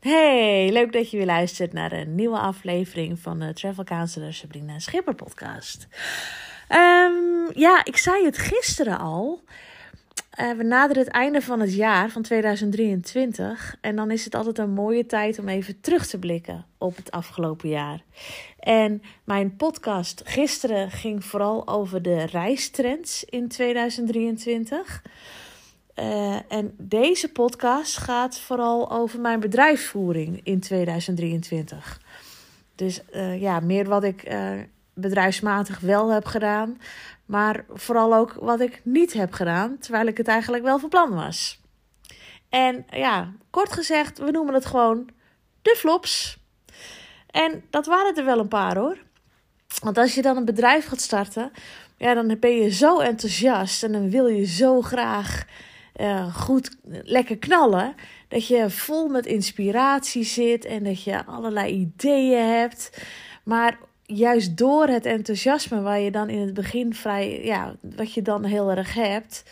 Hey, leuk dat je weer luistert naar een nieuwe aflevering van de Travel Counselor Sabrina Schipper podcast. Um, ja, ik zei het gisteren al. Uh, we naderen het einde van het jaar van 2023. En dan is het altijd een mooie tijd om even terug te blikken op het afgelopen jaar. En mijn podcast gisteren ging vooral over de reistrends in 2023. Uh, en deze podcast gaat vooral over mijn bedrijfsvoering in 2023. Dus uh, ja, meer wat ik uh, bedrijfsmatig wel heb gedaan, maar vooral ook wat ik niet heb gedaan, terwijl ik het eigenlijk wel van plan was. En ja, kort gezegd, we noemen het gewoon de flops. En dat waren er wel een paar hoor. Want als je dan een bedrijf gaat starten, ja, dan ben je zo enthousiast en dan wil je zo graag uh, goed lekker knallen. Dat je vol met inspiratie zit en dat je allerlei ideeën hebt. Maar juist door het enthousiasme waar je dan in het begin vrij, ja, wat je dan heel erg hebt,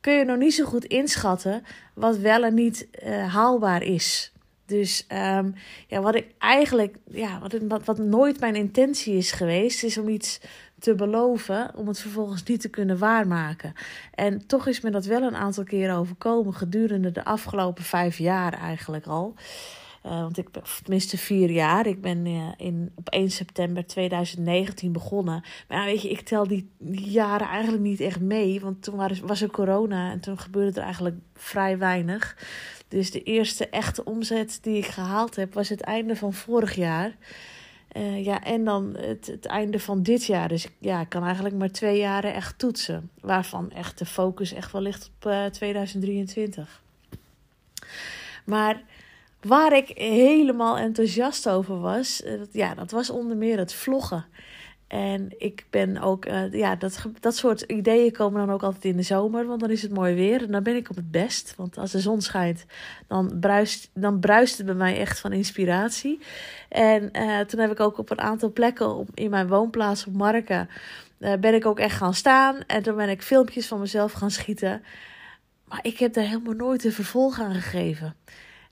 kun je nog niet zo goed inschatten wat wel en niet uh, haalbaar is. Dus um, ja, wat ik eigenlijk, ja, wat, wat, wat nooit mijn intentie is geweest, is om iets te beloven om het vervolgens niet te kunnen waarmaken. En toch is me dat wel een aantal keren overkomen gedurende de afgelopen vijf jaar eigenlijk al. Uh, want ik ben, tenminste vier jaar. Ik ben uh, in, op 1 september 2019 begonnen. Maar weet je, ik tel die, die jaren eigenlijk niet echt mee. Want toen was er corona en toen gebeurde er eigenlijk vrij weinig. Dus de eerste echte omzet die ik gehaald heb was het einde van vorig jaar. Uh, ja, en dan het, het einde van dit jaar. Dus ja, ik kan eigenlijk maar twee jaren echt toetsen. Waarvan echt de focus echt wel ligt op uh, 2023. Maar waar ik helemaal enthousiast over was, dat, ja, dat was onder meer het vloggen. En ik ben ook, uh, ja, dat, dat soort ideeën komen dan ook altijd in de zomer, want dan is het mooi weer en dan ben ik op het best. Want als de zon schijnt, dan bruist, dan bruist het bij mij echt van inspiratie. En uh, toen heb ik ook op een aantal plekken in mijn woonplaats op Marken, uh, ben ik ook echt gaan staan. En toen ben ik filmpjes van mezelf gaan schieten. Maar ik heb daar helemaal nooit een vervolg aan gegeven.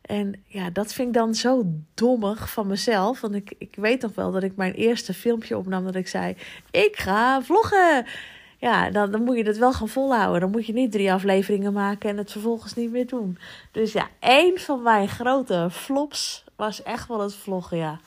En ja, dat vind ik dan zo dommig van mezelf. Want ik, ik weet nog wel dat ik mijn eerste filmpje opnam dat ik zei: Ik ga vloggen. Ja, dan, dan moet je het wel gaan volhouden. Dan moet je niet drie afleveringen maken en het vervolgens niet meer doen. Dus ja, één van mijn grote flops was echt wel het vloggen, ja.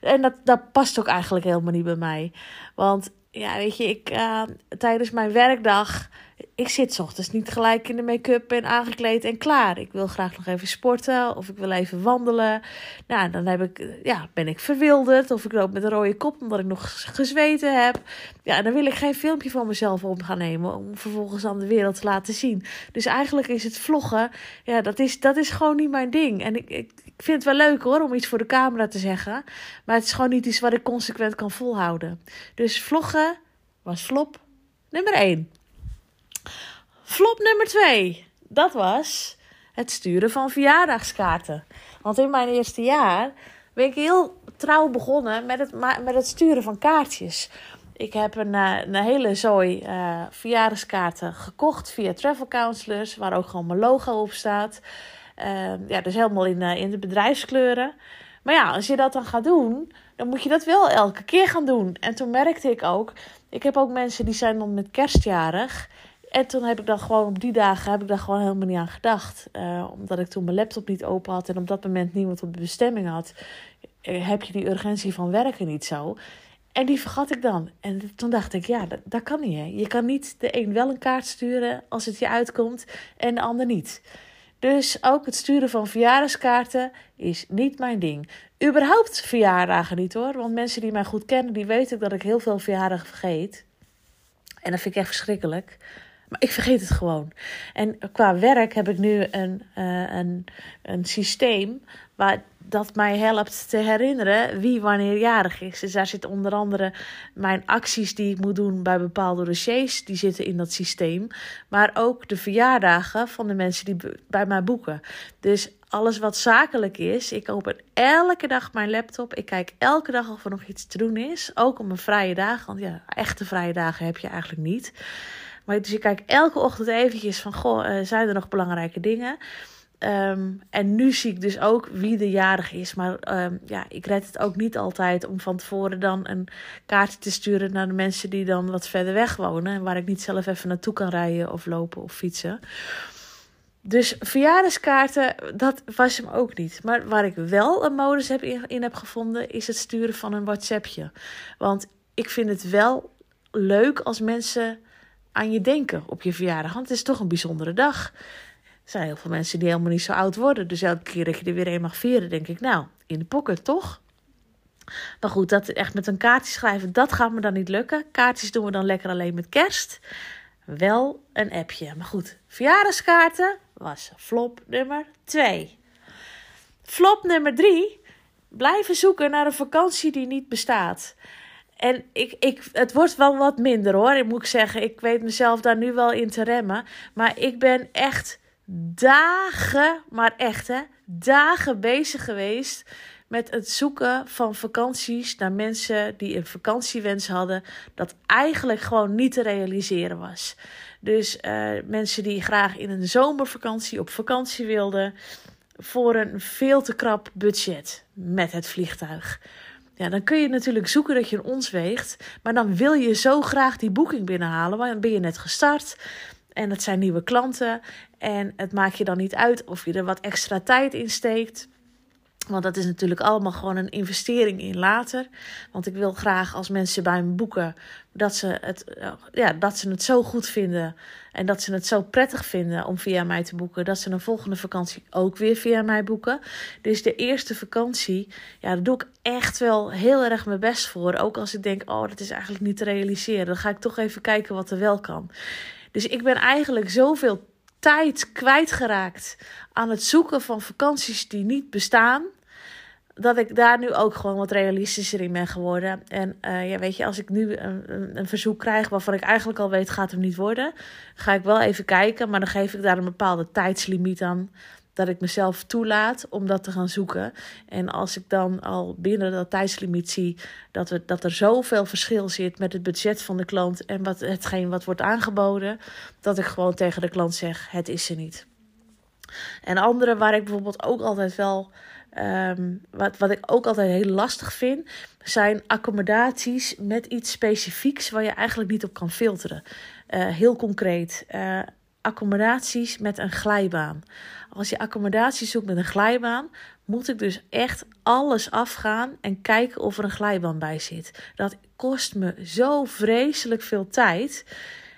En dat, dat past ook eigenlijk helemaal niet bij mij. Want ja, weet je, ik, uh, tijdens mijn werkdag ik zit ochtends niet gelijk in de make-up en aangekleed en klaar. Ik wil graag nog even sporten of ik wil even wandelen. Nou, dan heb ik, ja, ben ik verwilderd of ik loop met een rode kop omdat ik nog gezweten heb. Ja, dan wil ik geen filmpje van mezelf op gaan nemen om vervolgens aan de wereld te laten zien. Dus eigenlijk is het vloggen, ja, dat is, dat is gewoon niet mijn ding. En ik, ik, vind het wel leuk hoor om iets voor de camera te zeggen, maar het is gewoon niet iets wat ik consequent kan volhouden. Dus vloggen was flop nummer 1. Flop nummer twee, dat was het sturen van verjaardagskaarten. Want in mijn eerste jaar ben ik heel trouw begonnen met het, met het sturen van kaartjes. Ik heb een, eh, een hele zooi uh, verjaardagskaarten gekocht via Travel Counselors, waar ook gewoon mijn logo op staat. Uh, ja, dus helemaal in, uh, in de bedrijfskleuren. Maar ja, als je dat dan gaat doen, dan moet je dat wel elke keer gaan doen. En toen merkte ik ook, ik heb ook mensen die zijn dan met kerstjarig. En toen heb ik dan gewoon op die dagen heb ik daar gewoon helemaal niet aan gedacht. Uh, omdat ik toen mijn laptop niet open had en op dat moment niemand op de bestemming had. Uh, heb je die urgentie van werken niet zo. En die vergat ik dan. En toen dacht ik, ja, dat, dat kan niet. Hè. Je kan niet de een wel een kaart sturen als het je uitkomt en de ander niet. Dus ook het sturen van verjaardagskaarten is niet mijn ding. Überhaupt verjaardagen niet hoor. Want mensen die mij goed kennen, die weten dat ik heel veel verjaardagen vergeet. En dat vind ik echt verschrikkelijk. Maar ik vergeet het gewoon. En qua werk heb ik nu een, uh, een, een systeem waar dat mij helpt te herinneren wie wanneer jarig is. Dus daar zitten onder andere mijn acties die ik moet doen bij bepaalde dossiers, die zitten in dat systeem. Maar ook de verjaardagen van de mensen die bij mij boeken. Dus alles wat zakelijk is, ik open elke dag mijn laptop. Ik kijk elke dag of er nog iets te doen is. Ook op mijn vrije dagen, want ja, echte vrije dagen heb je eigenlijk niet. Maar dus ik kijk elke ochtend eventjes van, goh, uh, zijn er nog belangrijke dingen? Um, en nu zie ik dus ook wie de jarig is. Maar um, ja, ik red het ook niet altijd om van tevoren dan een kaartje te sturen naar de mensen die dan wat verder weg wonen. En waar ik niet zelf even naartoe kan rijden of lopen of fietsen. Dus verjaardagskaarten, dat was hem ook niet. Maar waar ik wel een modus heb in, in heb gevonden, is het sturen van een WhatsAppje. Want ik vind het wel leuk als mensen aan je denken op je verjaardag. Want het is toch een bijzondere dag. Er zijn heel veel mensen die helemaal niet zo oud worden. Dus elke keer dat je er weer een mag vieren, denk ik, nou, in de pocket toch? Maar goed, dat echt met een kaartje schrijven, dat gaat me dan niet lukken. Kaartjes doen we dan lekker alleen met kerst. Wel een appje. Maar goed, verjaardagskaarten was flop nummer 2. Flop nummer 3. Blijven zoeken naar een vakantie die niet bestaat. En ik, ik, het wordt wel wat minder hoor. Ik moet zeggen, ik weet mezelf daar nu wel in te remmen. Maar ik ben echt dagen, maar echt hè, dagen bezig geweest met het zoeken van vakanties naar mensen die een vakantiewens hadden, dat eigenlijk gewoon niet te realiseren was. Dus uh, mensen die graag in een zomervakantie op vakantie wilden, voor een veel te krap budget met het vliegtuig. Ja, dan kun je natuurlijk zoeken dat je een ons weegt. Maar dan wil je zo graag die boeking binnenhalen. Want dan ben je net gestart. En het zijn nieuwe klanten. En het maakt je dan niet uit of je er wat extra tijd in steekt. Want dat is natuurlijk allemaal gewoon een investering in later. Want ik wil graag als mensen bij me boeken dat ze het, ja, dat ze het zo goed vinden. En dat ze het zo prettig vinden om via mij te boeken. Dat ze een volgende vakantie ook weer via mij boeken. Dus de eerste vakantie, ja, daar doe ik echt wel heel erg mijn best voor. Ook als ik denk, oh, dat is eigenlijk niet te realiseren. Dan ga ik toch even kijken wat er wel kan. Dus ik ben eigenlijk zoveel tijd kwijtgeraakt aan het zoeken van vakanties die niet bestaan. Dat ik daar nu ook gewoon wat realistischer in ben geworden. En uh, ja, weet je, als ik nu een, een, een, verzoek krijg waarvan ik eigenlijk al weet gaat hem niet worden, ga ik wel even kijken, maar dan geef ik daar een bepaalde tijdslimiet aan dat ik mezelf toelaat om dat te gaan zoeken. En als ik dan al binnen dat tijdslimiet zie dat, er, dat er zoveel verschil zit met het budget van de klant en wat, hetgeen wat wordt aangeboden, dat ik gewoon tegen de klant zeg: het is er niet. En andere waar ik bijvoorbeeld ook altijd wel. Um, wat, wat ik ook altijd heel lastig vind, zijn accommodaties met iets specifieks waar je eigenlijk niet op kan filteren. Uh, heel concreet. Uh, accommodaties met een glijbaan. Als je accommodatie zoekt met een glijbaan, moet ik dus echt alles afgaan en kijken of er een glijbaan bij zit. Dat kost me zo vreselijk veel tijd.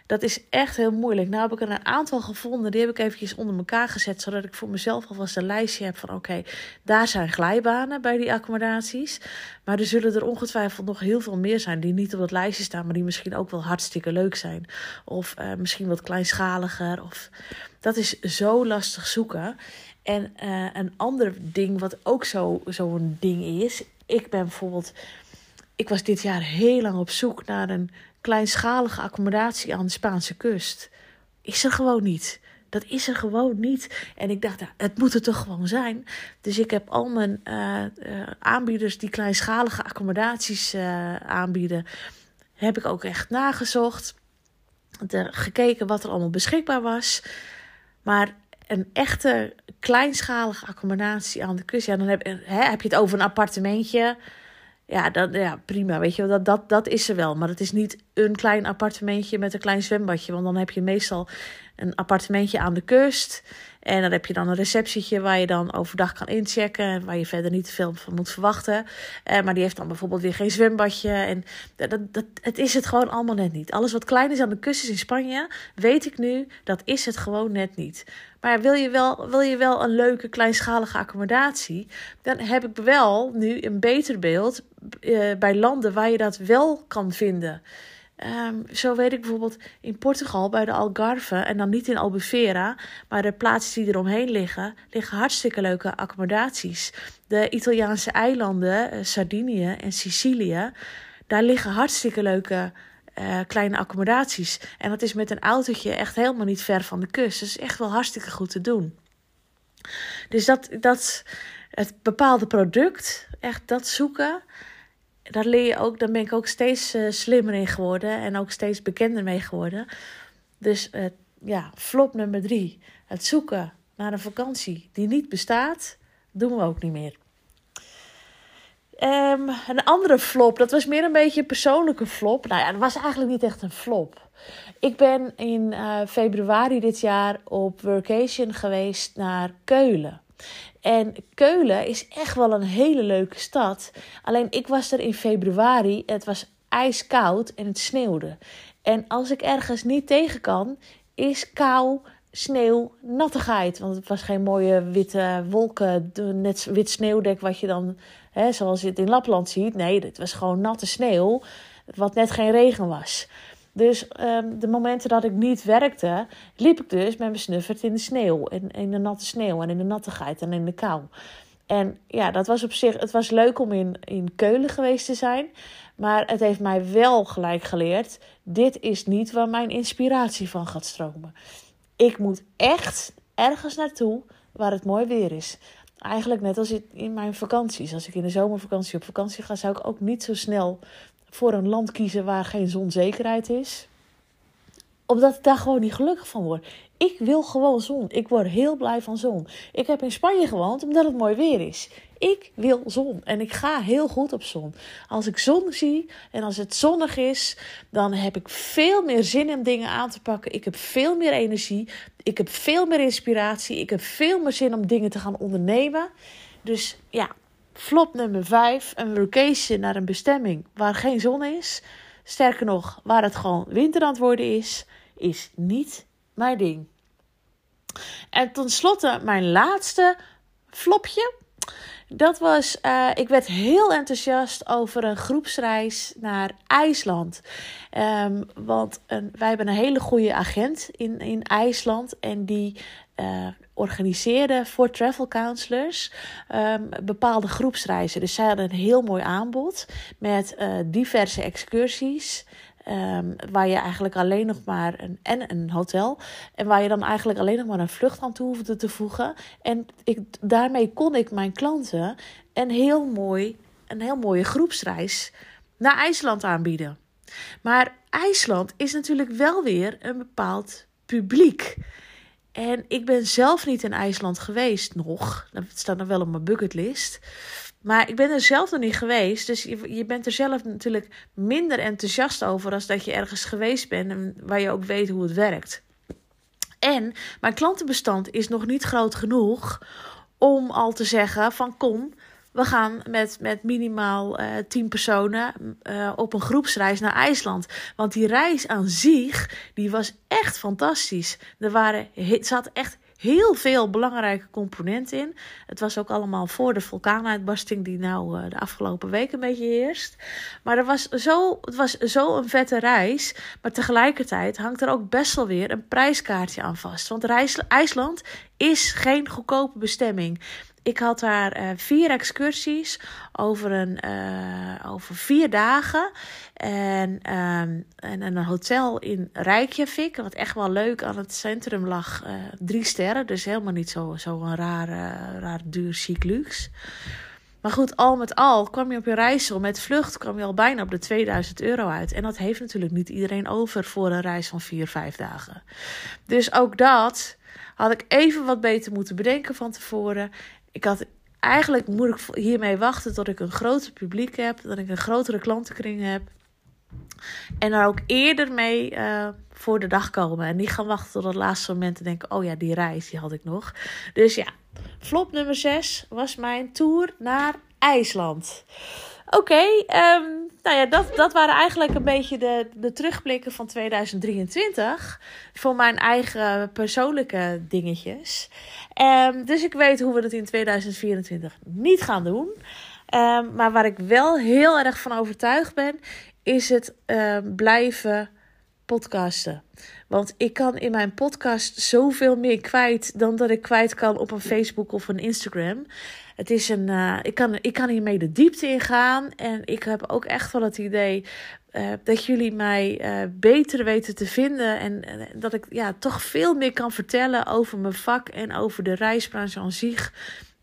Dat is echt heel moeilijk. Nou heb ik er een aantal gevonden. Die heb ik eventjes onder elkaar gezet. Zodat ik voor mezelf alvast een lijstje heb van oké, daar zijn glijbanen bij die accommodaties. Maar er zullen er ongetwijfeld nog heel veel meer zijn die niet op dat lijstje staan. Maar die misschien ook wel hartstikke leuk zijn. Of uh, misschien wat kleinschaliger. Of... Dat is zo lastig zoeken. En uh, een ander ding wat ook zo'n zo ding is. Ik ben bijvoorbeeld... Ik was dit jaar heel lang op zoek naar een kleinschalige accommodatie aan de Spaanse kust. Is er gewoon niet. Dat is er gewoon niet. En ik dacht, nou, het moet er toch gewoon zijn. Dus ik heb al mijn uh, uh, aanbieders die kleinschalige accommodaties uh, aanbieden, heb ik ook echt nagezocht. gekeken wat er allemaal beschikbaar was. Maar een echte kleinschalige accommodatie aan de kust, ja, dan heb, hè, heb je het over een appartementje ja, ja, prima. Weet je, dat, dat, dat is er wel. Maar het is niet een klein appartementje met een klein zwembadje. Want dan heb je meestal een appartementje aan de kust. En dan heb je dan een receptietje waar je dan overdag kan inchecken. Waar je verder niet veel van moet verwachten. Eh, maar die heeft dan bijvoorbeeld weer geen zwembadje. En dat, dat, het is het gewoon allemaal net niet. Alles wat klein is aan de kust is in Spanje, weet ik nu, dat is het gewoon net niet. Maar wil je wel, wil je wel een leuke kleinschalige accommodatie, dan heb ik wel nu een beter beeld uh, bij landen waar je dat wel kan vinden. Ehm, zo weet ik bijvoorbeeld in Portugal bij de Algarve, en dan niet in Albufeira, maar de plaatsen die eromheen liggen, liggen hartstikke leuke accommodaties. De Italiaanse eilanden, uh, Sardinië en Sicilië, daar liggen hartstikke leuke uh, kleine accommodaties. En dat is met een autootje echt helemaal niet ver van de kust. Is echt wel hartstikke goed te doen. Dus dat, dat het bepaalde product, echt dat zoeken, daar leer je ook, daar ben ik ook steeds uh, slimmer in geworden en ook steeds bekender mee geworden. Dus uh, ja, flop nummer drie. Het zoeken naar een vakantie die niet bestaat, doen we ook niet meer. Um, een andere flop, dat was meer een beetje een persoonlijke flop. Nou ja, dat was eigenlijk niet echt een flop. Ik ben in uh, februari dit jaar op workation geweest naar Keulen. En Keulen is echt wel een hele leuke stad. Alleen ik was er in februari. Het was ijskoud en het sneeuwde. En als ik ergens niet tegen kan, is kou, sneeuw, nattigheid. Want het was geen mooie witte wolken, net wit sneeuwdek wat je dan, hè, zoals je het in Lapland ziet. Nee, het was gewoon natte sneeuw, wat net geen regen was. Dus um, de momenten dat ik niet werkte, liep ik dus met mijn snuffert in de sneeuw. In, in de natte sneeuw en in de nattigheid en in de kou. En ja, dat was op zich, het was leuk om in, in Keulen geweest te zijn. Maar het heeft mij wel gelijk geleerd: dit is niet waar mijn inspiratie van gaat stromen. Ik moet echt ergens naartoe waar het mooi weer is. Eigenlijk net als in mijn vakanties. Als ik in de zomervakantie op vakantie ga, zou ik ook niet zo snel voor een land kiezen waar geen zonzekerheid is. Omdat ik daar gewoon niet gelukkig van word. Ik wil gewoon zon. Ik word heel blij van zon. Ik heb in Spanje gewoond omdat het mooi weer is. Ik wil zon en ik ga heel goed op zon. Als ik zon zie en als het zonnig is, dan heb ik veel meer zin om dingen aan te pakken. Ik heb veel meer energie. Ik heb veel meer inspiratie. Ik heb veel meer zin om dingen te gaan ondernemen. Dus ja, Flop nummer 5. Een vacation naar een bestemming waar geen zon is. Sterker nog, waar het gewoon winter aan het worden is, is niet mijn ding. En tenslotte mijn laatste flopje. Dat was, uh, ik werd heel enthousiast over een groepsreis naar IJsland. Um, want een, wij hebben een hele goede agent in, in IJsland. En die uh, organiseerde voor travel counselors um, bepaalde groepsreizen. Dus zij hadden een heel mooi aanbod met uh, diverse excursies. Um, waar je eigenlijk alleen nog maar een, en een hotel. En waar je dan eigenlijk alleen nog maar een vlucht aan toe hoefde te voegen. En ik, daarmee kon ik mijn klanten een heel, mooi, een heel mooie groepsreis naar IJsland aanbieden. Maar IJsland is natuurlijk wel weer een bepaald publiek. En ik ben zelf niet in IJsland geweest nog. Dat staat nog wel op mijn bucketlist. Maar ik ben er zelf nog niet geweest. Dus je, bent er zelf natuurlijk minder enthousiast over als dat je ergens geweest bent en waar je ook weet hoe het werkt. En mijn klantenbestand is nog niet groot genoeg om al te zeggen van kom, we gaan met, met minimaal uh, tien personen uh, op een groepsreis naar IJsland. Want die reis aan zich, die was echt fantastisch. Er waren, zat echt heel veel belangrijke componenten in. Het was ook allemaal voor de vulkaanuitbarsting die nou uh, de afgelopen week een beetje heerst. Maar er was zo, het was zo een vette reis. Maar tegelijkertijd hangt er ook best wel weer een prijskaartje aan vast. Want IJsland is geen goedkope bestemming. Ik had daar uh, vier excursies over, een, uh, over vier dagen. En, um, en een hotel in Reykjavik, wat echt wel leuk aan het centrum lag. Uh, drie sterren, dus helemaal niet zo, zo een raar, raar duur chic luxe. Maar goed, al met al kwam je op je reis met vlucht kwam je al bijna op de 2000 euro uit. En dat heeft natuurlijk niet iedereen over voor een reis van vier, vijf dagen. Dus ook dat had ik even wat beter moeten bedenken van tevoren ik had eigenlijk moet ik hiermee wachten tot ik een groter publiek heb, dat ik een grotere klantenkring heb. En daar ook eerder mee uh, voor de dag komen. En niet gaan wachten tot het laatste moment en denken: oh ja, die reis die had ik nog. Dus ja, flop nummer 6 was mijn tour naar IJsland. Oké, okay, ehm, nou ja, dat, dat waren eigenlijk een beetje de, de terugblikken van 2023. Voor mijn eigen persoonlijke dingetjes. Um, dus ik weet hoe we het in 2024 niet gaan doen. Um, maar waar ik wel heel erg van overtuigd ben, is het uh, blijven podcasten. Want ik kan in mijn podcast zoveel meer kwijt dan dat ik kwijt kan op een Facebook of een Instagram. Het is een, uh, ik, kan, ik kan hiermee de diepte ingaan. En ik heb ook echt wel het idee uh, dat jullie mij uh, beter weten te vinden. En dat ik ja, toch veel meer kan vertellen over mijn vak en over de reisbranche aan zich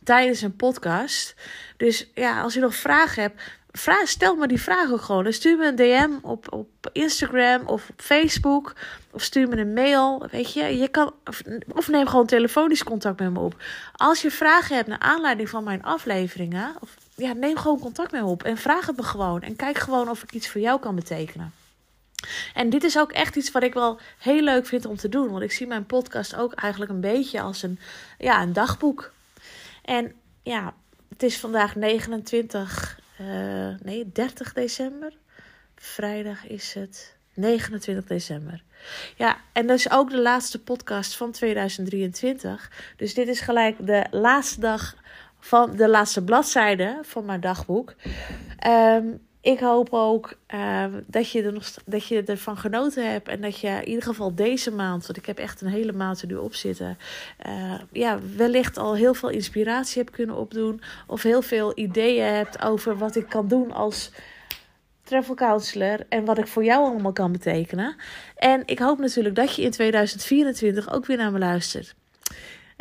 tijdens een podcast. Dus ja, als je nog vragen hebt, vraag, stel me die vraag ook gewoon. stuur me een DM op, op Instagram of op Facebook. Of stuur me een mail. Weet je, je kan, of, of neem gewoon telefonisch contact met me op. Als je vragen hebt naar aanleiding van mijn afleveringen. Of, ja, neem gewoon contact met me op. En vraag het me gewoon. En kijk gewoon of ik iets voor jou kan betekenen. En dit is ook echt iets wat ik wel heel leuk vind om te doen. Want ik zie mijn podcast ook eigenlijk een beetje als een, ja, een dagboek. En ja, het is vandaag 29 uh, nee, 30 december. Vrijdag is het 29 december. Ja, en dat is ook de laatste podcast van 2023. Dus dit is gelijk de laatste dag van de laatste bladzijde van mijn dagboek. Um, ik hoop ook uh, dat, je er nog, dat je ervan genoten hebt. En dat je in ieder geval deze maand, want ik heb echt een hele maand er nu op zitten. Uh, ja, wellicht al heel veel inspiratie hebt kunnen opdoen. Of heel veel ideeën hebt over wat ik kan doen als travel counselor. En wat ik voor jou allemaal kan betekenen. En ik hoop natuurlijk dat je in 2024 ook weer naar me luistert.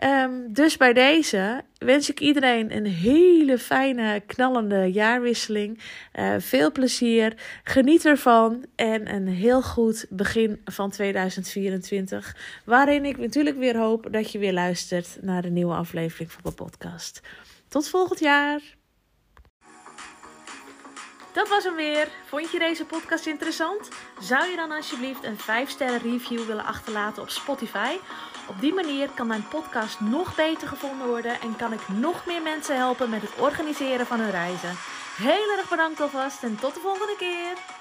Um, dus bij deze wens ik iedereen een hele fijne, knallende jaarwisseling. Uh, veel plezier, geniet ervan en een heel goed begin van 2024. Waarin ik natuurlijk weer hoop dat je weer luistert naar de nieuwe aflevering van mijn podcast. Tot volgend jaar! Dat was hem weer. Vond je deze podcast interessant? Zou je dan alsjeblieft een 5-sterren review willen achterlaten op Spotify? Op die manier kan mijn podcast nog beter gevonden worden en kan ik nog meer mensen helpen met het organiseren van hun reizen. Heel erg bedankt alvast en tot de volgende keer.